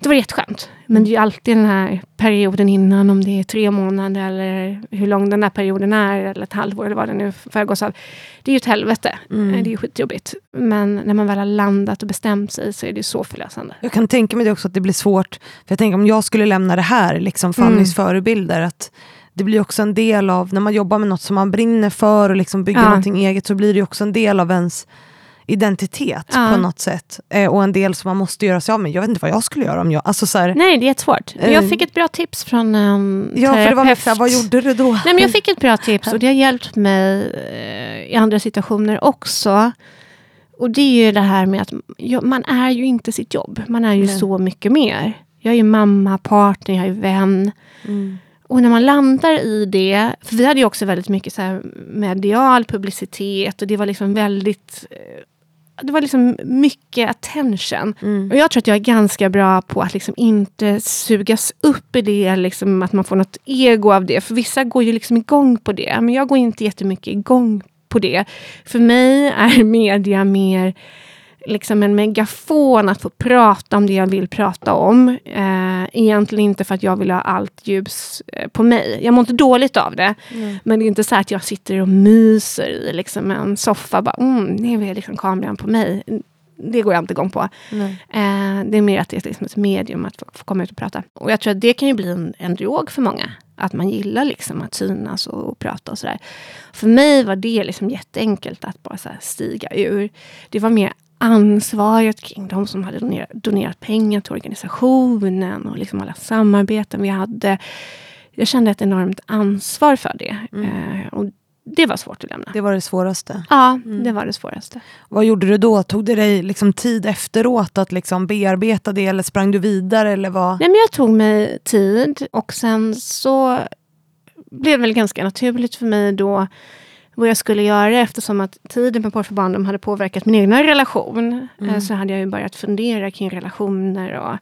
B: Det var jätteskönt. Men det är ju alltid den här perioden innan, om det är tre månader eller hur lång den här perioden är, eller ett halvår eller vad det nu föregås av. Det är ju ett helvete.
A: Mm.
B: Det är ju skitjobbigt. Men när man väl har landat och bestämt sig så är det så förlösande.
A: Jag kan tänka mig det också att det blir svårt. För jag tänker om jag skulle lämna det här, liksom Fannys
B: Mm.
A: förebilder, att det blir också en del av, när man jobbar med något som man brinner för och liksom bygger
B: Ja.
A: någonting eget, så blir det också en del av ens identitet
B: Ja.
A: på något sätt. Eh, och en del som man måste göra sig av med. Jag vet inte vad jag skulle göra om jag... Alltså så här,
B: Nej, det är jättesvårt.
A: Eh.
B: Jag fick ett bra tips från en
A: ja, för det var mycket vad gjorde du då?
B: Nej, men jag fick ett bra tips och det har hjälpt mig eh, i andra situationer också. Och det är ju det här med att ja, man är ju inte sitt jobb. Man är ju
A: Nej.
B: så mycket mer. Jag är ju mamma, partner, jag är vän.
A: Mm.
B: Och när man landar i det, för vi hade ju också väldigt mycket så medial publicitet och det var liksom väldigt eh, det var liksom mycket attention.
A: Mm.
B: Och jag tror att jag är ganska bra på att liksom inte sugas upp i det, liksom att man får något ego av det. För vissa går ju liksom igång på det, men jag går inte jättemycket igång på det. För mig är media mer liksom en megafon att få prata om det jag vill prata om. Eh, egentligen inte för att jag vill ha allt ljus eh, på mig. Jag mår inte dåligt av det.
A: Mm.
B: Men det är inte så att jag sitter och myser i liksom en soffa. Bara, mm, nu är liksom kameran på mig. Det går jag inte igång på. Eh, det är mer att det är liksom ett medium att få, få komma ut och prata. Och jag tror att det kan ju bli en, en drog för många. Att man gillar liksom att synas och, och prata och sådär. För mig var det liksom jätteenkelt att bara stiga ur. Det var mer ansvaret kring de som hade donerat, donerat pengar till organisationen och liksom alla samarbeten vi hade. Jag kände ett enormt ansvar för det. Eh, och det var svårt att lämna.
A: Det var det svåraste.
B: Ja, det var det svåraste.
A: Vad gjorde du då? Tog det dig liksom tid efteråt att liksom bearbeta det eller sprang du vidare? Eller vad?
B: Nej, men jag tog mig tid och sen så blev det väl ganska naturligt för mig då vad jag skulle göra eftersom att tiden med Porr för barndom hade påverkat min egna relation.
A: Mm.
B: eh, Så hade jag ju börjat fundera kring relationer och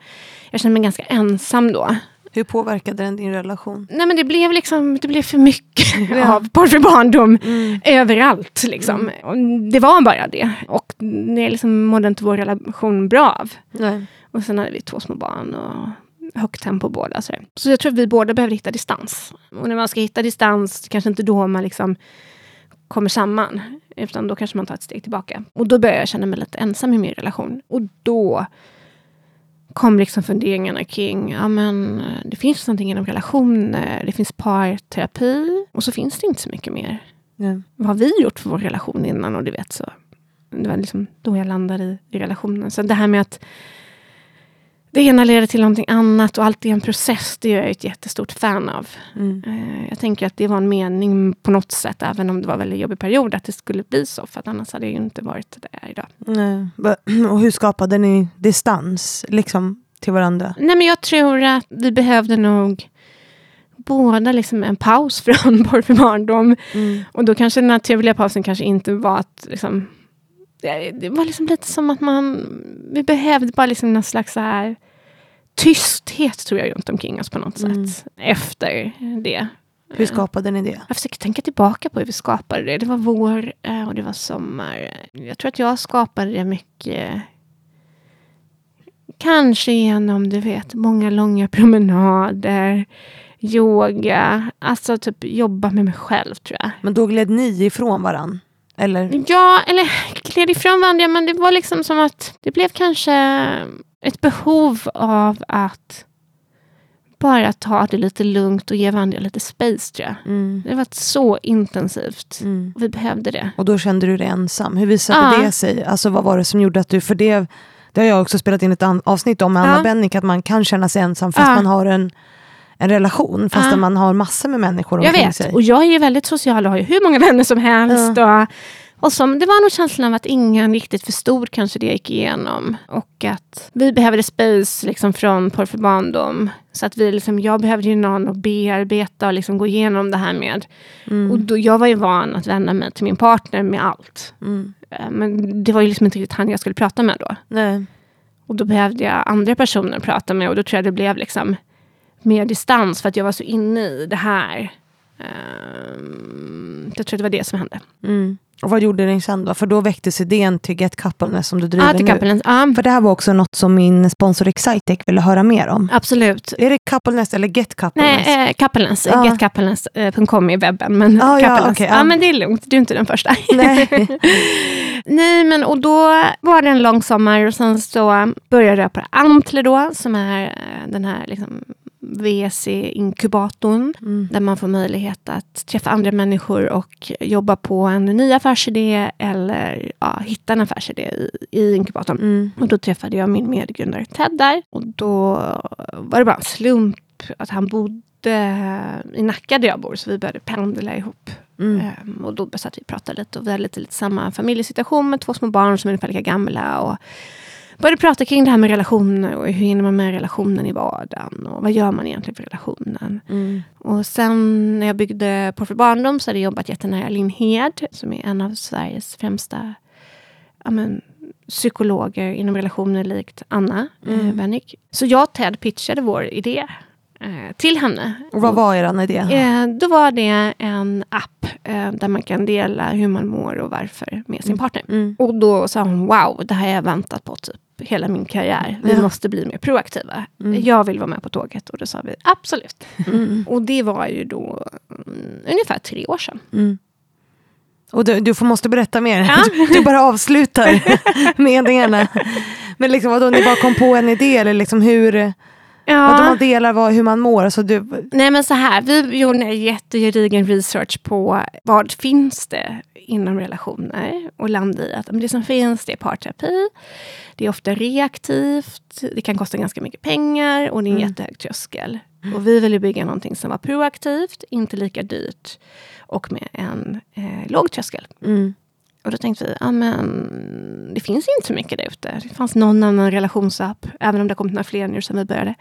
B: jag kände mig ganska ensam då.
A: Hur påverkade den din relation?
B: Nej men det blev liksom, det blev för mycket
A: Ja.
B: av Porr för barndom
A: Mm.
B: överallt. Liksom. Och det var bara det. Och det liksom mådde inte vår relation bra av.
A: Nej.
B: Och sen hade vi två små barn och högt tempo båda. Så, så jag tror att vi båda behöver hitta distans. Och när man ska hitta distans, kanske inte då man liksom kommer samman. Utan då kanske man tar ett steg tillbaka. Och då började jag känna mig lite ensam i min relation. Och då kom liksom funderingarna kring, ja men eh, det finns någonting inom relationer, det finns parterapi och så finns det inte så mycket mer.
A: Ja.
B: Vad har vi gjort för vår relation innan? Och du vet så. Det var liksom då jag landade i, i relationen. Så det här med att det ena leder till någonting annat och allt är en process, det är jag ett jättestort fan av.
A: Mm.
B: Eh, Jag tänker att det var en mening på något sätt, även om det var en väldigt jobbig period, att det skulle bli så. För att annars hade jag inte varit där idag.
A: Nej. Och hur skapade ni distans liksom, till varandra?
B: Nej, men jag tror att vi behövde nog båda liksom en paus från Porr för barndom.
A: Mm.
B: Och då kanske den naturliga pausen kanske inte var att liksom, det, det var liksom lite som att man, vi behövde bara liksom någon slags så här tysthet tror jag runt omkring oss på något
A: Mm.
B: sätt. Efter det.
A: Hur skapade ni det?
B: Jag försöker tänka tillbaka på hur vi skapade det. Det var vår eh, och det var sommar. Jag tror att jag skapade det mycket Kanske genom, du vet, många långa promenader, yoga, alltså typ jobba med mig själv tror jag.
A: Men då gled ni ifrån varann? Eller?
B: Ja, eller gled ifrån varandra, men det var liksom som att det blev kanske ett behov av att bara ta det lite lugnt och ge varandra lite space tror jag.
A: Mm.
B: Det var så intensivt.
A: Mm.
B: Vi behövde det.
A: Och då kände du dig ensam. Hur visade
B: Ja.
A: det sig? Alltså vad var det som gjorde att du, för det, det har jag också spelat in ett avsnitt om med Anna
B: Ja.
A: Bennick, att man kan känna sig ensam fast
B: Ja.
A: man har en, en relation, fast
B: Ja.
A: man har massor med människor
B: Jag
A: omkring
B: vet,
A: sig.
B: och jag är ju väldigt social och har ju hur många vänner som helst. Och, och som, det var nog känslan av att ingen riktigt förstod kanske det jag gick igenom. Och att vi behövde space liksom, från Porr för barndom. Så att vi liksom, jag behövde ju någon att bearbeta och liksom gå igenom det här med.
A: Mm.
B: Och då, jag var ju van att vända mig till min partner med allt.
A: Mm.
B: Eh, Men det var ju liksom inte riktigt han jag skulle prata med då.
A: Nej.
B: Och då behövde jag andra personer att prata med och då tror jag det blev liksom mer distans för att jag var så inne i det här. Ehm, jag tror det var det som hände.
A: Mm. Och vad gjorde ni sen då? För då väcktes idén till Get Coupleness som du driver
B: Ja, till
A: nu.
B: Coupleness. Ja,
A: För det här var också något som min sponsor Excitec ville höra mer om.
B: absolut.
A: Är det Coupleness eller Get Coupleness?
B: Nej, eh, Coupleness,
A: Ja.
B: getcoupleness.com i webben. Men,
A: Ja, ja, okej,
B: ja.
A: ja.
B: men det är lugnt, du är inte den första.
A: Nej.
B: Nej, men och då var det en lång sommar och sen så började jag på Antler då, som är eh, den här liksom VC-inkubatorn.
A: Mm.
B: Där man får möjlighet att träffa andra människor och jobba på en ny affärsidé eller ja, hitta en affärsidé i, i inkubatorn.
A: Mm.
B: Och då träffade jag min medgrundare Ted där. Och då var det bara en slump att han bodde i Nacka där jag bor. Så vi började pendla ihop.
A: Mm.
B: Ehm, och då satt vi och pratade lite. Och vi hade lite, lite samma familjesituation med två små barn som är ungefär lika gamla. Och började prata kring det här med relationer. Och hur hinner man med relationen i vardagen? Och vad gör man egentligen för relationen?
A: Mm.
B: Och sen när jag byggde Porr för barndom så hade jag jobbat jättenära Linn Hed. Som är en av Sveriges främsta ja, men, psykologer inom relationer likt Anna mm. eh. Så jag och Ted pitchade vår idé eh, till henne.
A: Och vad var er idé?
B: Eh, då var det en app eh, där man kan dela hur man mår och varför med sin partner.
A: Mm.
B: Och då sa hon, wow, det här har jag väntat på typ hela min karriär. Vi
A: Ja.
B: måste bli mer proaktiva.
A: Mm.
B: Jag vill vara med på tåget. Och då sa vi, absolut.
A: Mm.
B: Och det var ju då mm, ungefär tre år sedan.
A: Mm. Och du, du måste berätta mer.
B: Ja.
A: Du, du bara avslutar meningarna. Men liksom, vadå, ni bara kom på en idé eller liksom hur... Vadå, man delar vad, hur man mår. Alltså du,
B: Nej men så här, vi gjorde en jättegedigen research på vad finns det inom relationer och landade i att det som finns det är parterapi. Det är ofta reaktivt, det kan kosta ganska mycket pengar och det är en
A: Mm.
B: jättehög tröskel. Och vi ville bygga någonting som var proaktivt, inte lika dyrt och med en eh, låg tröskel.
A: mm.
B: Och då tänkte vi, ja men det finns inte så mycket där ute. Det fanns någon annan relationsapp, även om det har kommit några fler nu sen vi började.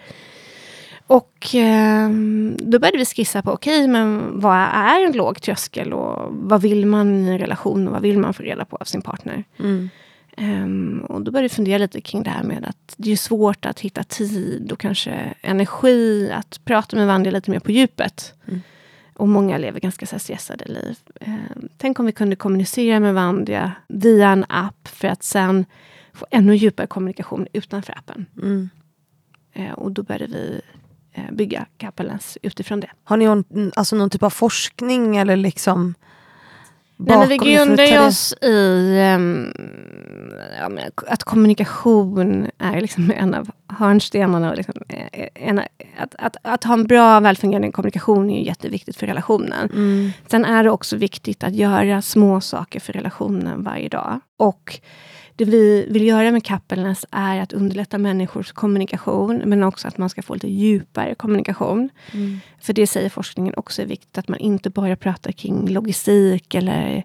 B: Och eh, då började vi skissa på, okej, men vad är en låg tröskel och vad vill man i en relation och vad vill man få reda på av sin partner?
A: Mm.
B: Ehm, och då började vi fundera lite kring det här med att det är svårt att hitta tid och kanske energi att prata med varandra lite mer på djupet.
A: Mm.
B: Och många lever ganska så stressade liv. Ehm, tänk om vi kunde kommunicera med varandra via en app för att sen få ännu djupare kommunikation utanför appen.
A: Mm.
B: Ehm, och då började vi eh, bygga Coupleness utifrån det.
A: Har ni någon, alltså någon typ av forskning eller liksom
B: Nej, men vi grundar oss i men att kommunikation är liksom en av hörnstenarna. Och liksom, eh, en, att, att, att ha en bra, välfungerande kommunikation är jätteviktigt för relationen.
A: Mm.
B: Sen är det också viktigt att göra små saker för relationen varje dag. Och det vi vill göra med Coupleness är att underlätta människors kommunikation, men också att man ska få lite djupare kommunikation.
A: Mm.
B: För det säger forskningen också är viktigt, att man inte bara pratar kring logistik eller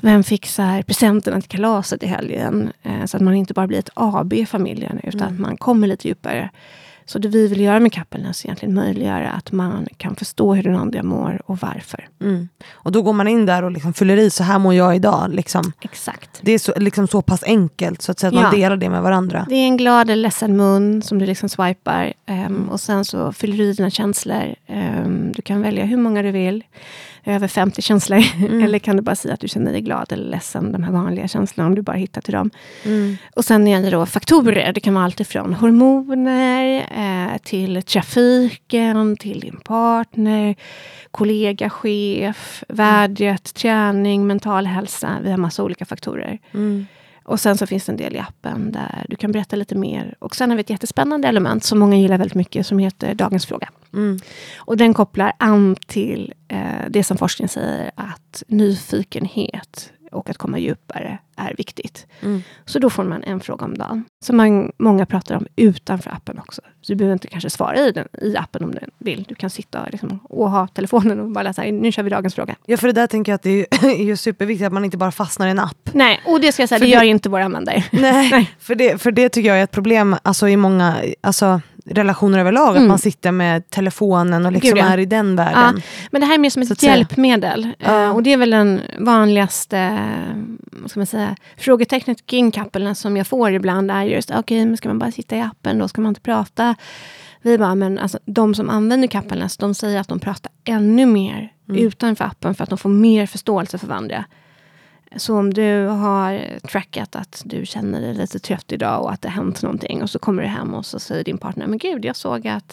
B: vem fixar presenterna till kalaset i helgen. Eh, så att man inte bara blir ett AB i familjen, utan
A: Mm.
B: att man kommer lite djupare. Så det vi vill göra med Coupleness är egentligen möjliggöra att man kan förstå hur den andra mår och varför.
A: Mm. Och då går man in där och liksom fyller i, så här mår jag idag. Liksom.
B: Exakt.
A: Det är så, liksom så pass enkelt så att, säga, att
B: Ja.
A: man delar det med varandra.
B: Det är en glad eller ledsen mun som du liksom swipar. ehm, och sen så fyller du i dina känslor. Ehm, du kan välja hur många du vill. Över 50 känslor.
A: Mm.
B: eller kan du bara säga att du känner dig glad eller ledsen. De här vanliga känslorna om du bara hittar till dem.
A: Mm.
B: Och sen är det då faktorer. Det kan vara allt ifrån hormoner eh, till trafiken, till din partner, kollega, chef, vädret, träning, mental hälsa. Vi har massa olika faktorer.
A: Mm.
B: Och sen så finns det en del i appen där du kan berätta lite mer. Och sen har vi ett jättespännande element som många gillar väldigt mycket som heter Dagens fråga.
A: Mm.
B: Och den kopplar an till eh, det som forskningen säger att nyfikenhet och att komma djupare är viktigt.
A: Mm.
B: Så då får man en fråga om dagen. Som man, många pratar om utanför appen också. Så du behöver inte kanske svara i, den, i appen om du vill. Du kan sitta och, liksom, och ha telefonen och bara läsa, nu kör vi dagens fråga.
A: Ja för det där tänker jag att det är, ju superviktigt att man inte bara fastnar i en app.
B: Nej, och det ska jag säga,
A: För
B: det
A: det-
B: gör inte våra användare.
A: Nej,
B: Nej.
A: För, det, för det tycker jag är ett problem alltså, i många alltså, relationer överlag. Att
B: Mm.
A: man sitter med telefonen och liksom
B: Gud, ja.
A: är i den världen.
B: Men det här är mer som ett
A: att
B: hjälpmedel.
A: Ja.
B: Eh, och det är väl den vanligaste eh, vad ska man säga, frågetecknet kring kappeln som jag får ibland är just, okej, men ska man bara sitta i appen då? Ska man inte prata? Vi bara, men alltså, de som använder Kappelnäs, de säger att de pratar ännu mer
A: Mm.
B: utanför appen för att de får mer förståelse för varandra. Så om du har trackat att du känner dig lite trött idag och att det har hänt någonting och så kommer du hem och så säger din partner, men gud, jag såg att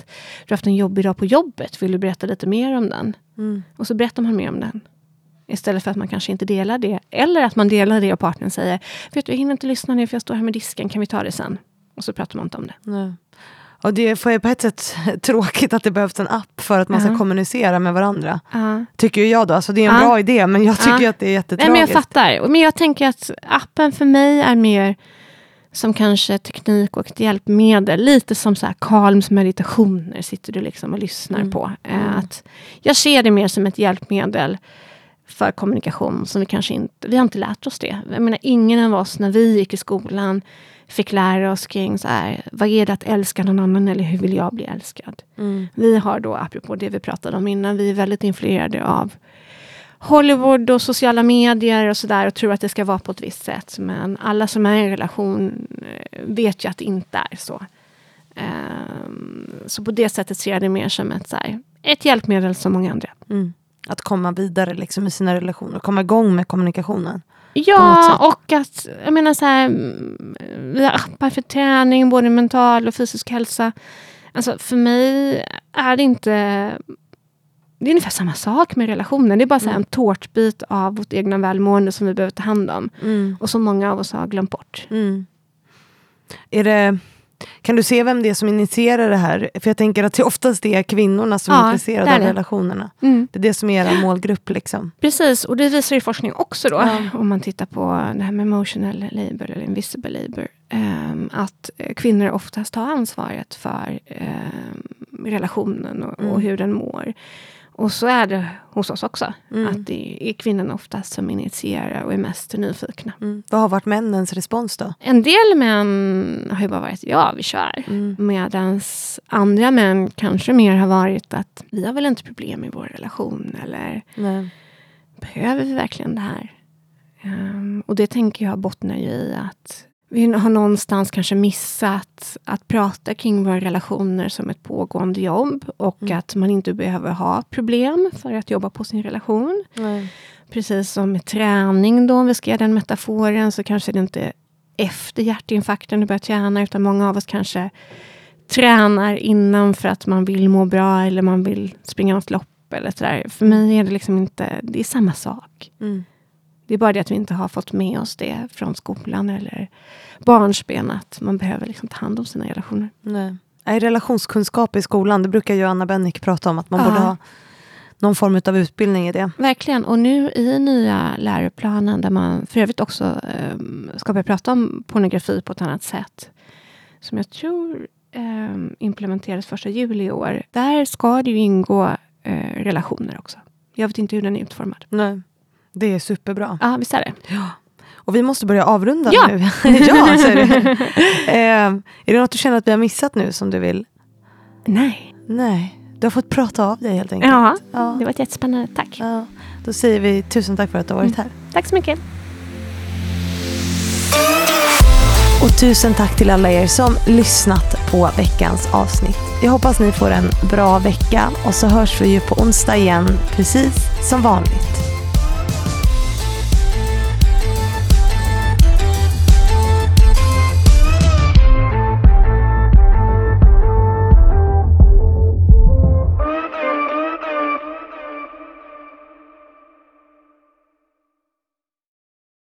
B: du har haft en jobbig dag på jobbet, vill du berätta lite mer om den?
A: Mm.
B: Och så berättar man mer om den. Istället för att man kanske inte delar det. Eller att man delar det och partnern säger, vet du, jag hinner inte lyssna nu för jag står här med disken, kan vi ta det sen? Och så pratar man inte om det.
A: Nej. Och det får ju på ett sätt tråkigt att det behövs en app för att man ska
B: Ja.
A: kommunicera med varandra.
B: Ja.
A: Tycker ju jag då. Alltså det är en
B: Ja.
A: bra idé men jag tycker att det är
B: Nej,
A: jättetragiskt.
B: men jag fattar. Men jag tänker att appen för mig är mer som kanske teknik och ett hjälpmedel. Lite som så här Calms meditationer sitter du liksom och lyssnar
A: Mm.
B: på. Eh, Att jag ser det mer som ett hjälpmedel för kommunikation som vi kanske inte, vi har inte lärt oss det. Jag menar ingen av oss när vi gick i skolan fick lära oss kring så här, vad är det att älska någon annan eller hur vill jag bli älskad?
A: Mm.
B: Vi har då, apropå det vi pratade om innan, vi är väldigt influerade av Hollywood och sociala medier och sådär och tror att det ska vara på ett visst sätt. Men alla som är i en relation eh, vet ju att det inte är så. Ehm, så på det sättet ser jag det mer som ett, så här, ett hjälpmedel som många andra.
A: Mm. Att komma vidare liksom, i sina relationer, komma igång med kommunikationen.
B: Ja, och att jag menar så här, mm, vi har appar för träning, både mental och fysisk hälsa. Alltså för mig är det inte... Det är ungefär samma sak med relationen. Det är bara så här en tårtbit av vårt egna välmående som vi behöver ta hand om. Och som många av oss har glömt bort.
A: Mm. Är det, kan du se vem det är som initierar det här? För jag tänker att det oftast är kvinnorna som är
B: Ja,
A: intresserade
B: det är
A: av relationerna.
B: Mm.
A: Det är det som är er målgrupp. Liksom.
B: Precis, och det visar ju forskning också då.
A: Ja.
B: Om man tittar på det här med emotional labor eller invisible labor. ehm, att eh, kvinnor oftast tar ansvaret för ehm, relationen och, och
A: Mm.
B: hur den mår. Och så är det hos oss också.
A: Mm.
B: Att det är kvinnorna oftast som initierar och är mest nyfikna.
A: Mm. Vad har varit männens respons då?
B: En del män har ju bara varit ja, vi kör.
A: Mm.
B: Medan andra män kanske mer har varit att vi har väl inte problem i vår relation. Eller
A: Nej.
B: behöver vi verkligen det här? Ehm, och det tänker jag bottnar ju i att vi har någonstans kanske missat att prata kring våra relationer som ett pågående jobb och
A: Mm.
B: att man inte behöver ha problem för att jobba på sin relation.
A: Nej.
B: Precis som med träning då, om vi ska göra den metaforen, så kanske det inte är efter hjärtinfarkten du börjar träna, utan många av oss kanske tränar innan för att man vill må bra eller man vill springa något lopp eller sådär. För mig är det liksom inte, det är samma sak.
A: Mm.
B: Det är bara det att vi inte har fått med oss det från skolan eller barnsben, att man behöver liksom ta hand om sina relationer.
A: Nej. Nej, relationskunskap i skolan, det brukar ju Anna Bennick prata om, att man
B: Ja.
A: borde ha någon form av utbildning i det.
B: Verkligen. Och nu i nya läroplanen, där man för övrigt också um, ska börja prata om pornografi på ett annat sätt, som jag tror um, implementerades första juli i år. Där ska det ju ingå eh, relationer också. Jag vet inte hur den är utformad.
A: Nej. Det är superbra.
B: Ja, visst är det?
A: Ja. Och vi måste börja avrunda
B: Ja.
A: nu. ja, säger du. eh, är det något du känner att vi har missat nu som du vill?
B: Nej.
A: Nej, du har fått prata av dig helt enkelt.
B: Ja,
A: Ja.
B: det var ett jättespännande. Tack.
A: Ja. Då säger vi tusen tack för att du har varit här.
B: Tack så mycket.
A: Och tusen tack till alla er som lyssnat på veckans avsnitt. Jag hoppas ni får en bra vecka och så hörs vi ju på onsdag igen precis som vanligt.